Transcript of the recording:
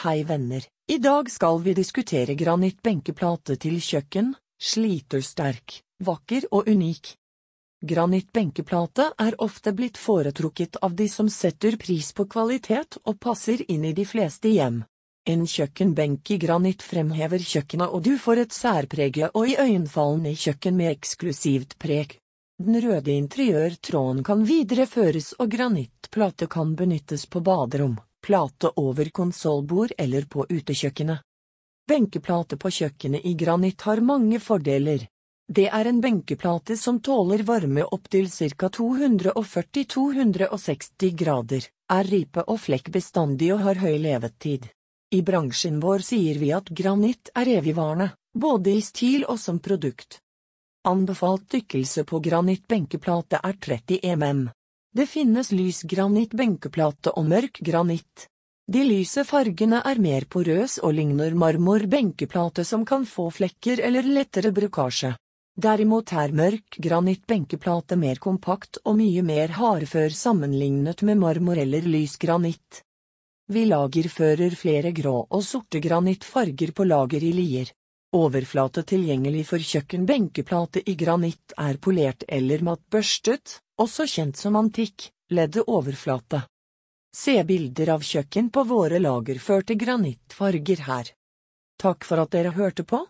Hei venner, i dag skal vi diskutere granittbenkeplate til kjøkken, slitersterk, vakker og unik. Granittbenkeplate er ofte blitt foretrukket av de som setter pris på kvalitet og passer inn i de fleste hjem. En kjøkkenbenk i granitt fremhever kjøkkenet og du får et særprege og iøynefallende kjøkken med eksklusivt preg. Den røde interiørtråden kan videreføres og granittplate kan benyttes på baderom plate over konsollbord eller på utekjøkkenet. Benkeplate på kjøkkenet i granitt har mange fordeler. Det er en benkeplate som tåler varme opptil ca 240–260 grader, er ripe- og flekk bestandig og har høy levetid. I bransjen vår sier vi at granitt er evigvarende, både i stil og som produkt. Anbefalt tykkelse på granitt benkeplate er 30 mm. Det finnes lys granitt benkeplate og mørk granitt. De lyse fargene er mer porøs og ligner marmor benkeplate som kan få flekker eller lettere brukasje. Derimot er mørk granitt benkeplate mer kompakt og mye mer hardfør sammenlignet med marmor eller lys granitt. Vi lagerfører flere grå og sorte granittfarger på lager i Lier. Overflate tilgjengelig for kjøkken benkeplate i granitt er polert eller mattbørstet, også kjent som antikk, leddet overflate. Se bilder av kjøkken på våre lagerførte granittfarger her. Takk for at dere hørte på.